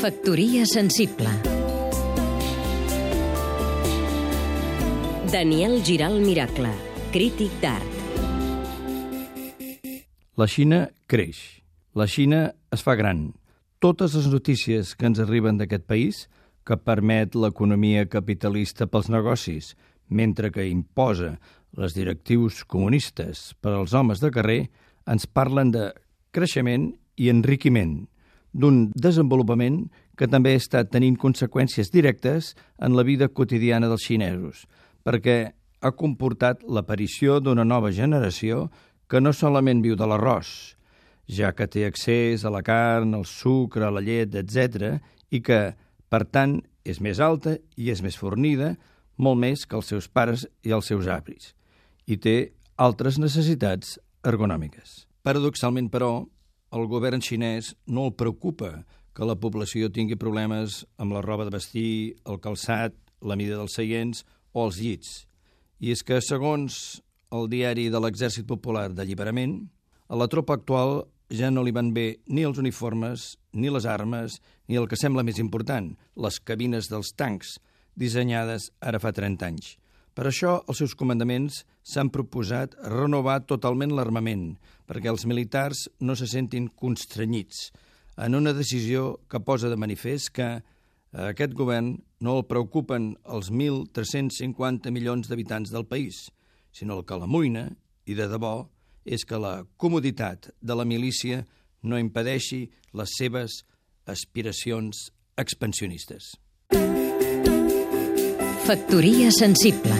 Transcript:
Factoria sensible Daniel Giral Miracle, crític d'art La Xina creix. La Xina es fa gran. Totes les notícies que ens arriben d'aquest país, que permet l'economia capitalista pels negocis, mentre que imposa les directius comunistes per als homes de carrer, ens parlen de creixement i enriquiment, d'un desenvolupament que també està tenint conseqüències directes en la vida quotidiana dels xinesos, perquè ha comportat l'aparició d'una nova generació que no solament viu de l'arròs, ja que té accés a la carn, al sucre, a la llet, etc., i que, per tant, és més alta i és més fornida, molt més que els seus pares i els seus avis, i té altres necessitats ergonòmiques. Paradoxalment, però, el govern xinès no el preocupa que la població tingui problemes amb la roba de vestir, el calçat, la mida dels seients o els llits. I és que, segons el diari de l'Exèrcit Popular d'Alliberament, a la tropa actual ja no li van bé ni els uniformes, ni les armes, ni el que sembla més important, les cabines dels tancs, dissenyades ara fa 30 anys. Per això, els seus comandaments s'han proposat renovar totalment l'armament, perquè els militars no se sentin constrenyits, en una decisió que posa de manifest que a aquest govern no el preocupen els 1.350 milions d'habitants del país, sinó el que l'amoïna, i de debò, és que la comoditat de la milícia no impedeixi les seves aspiracions expansionistes. Factoria sensible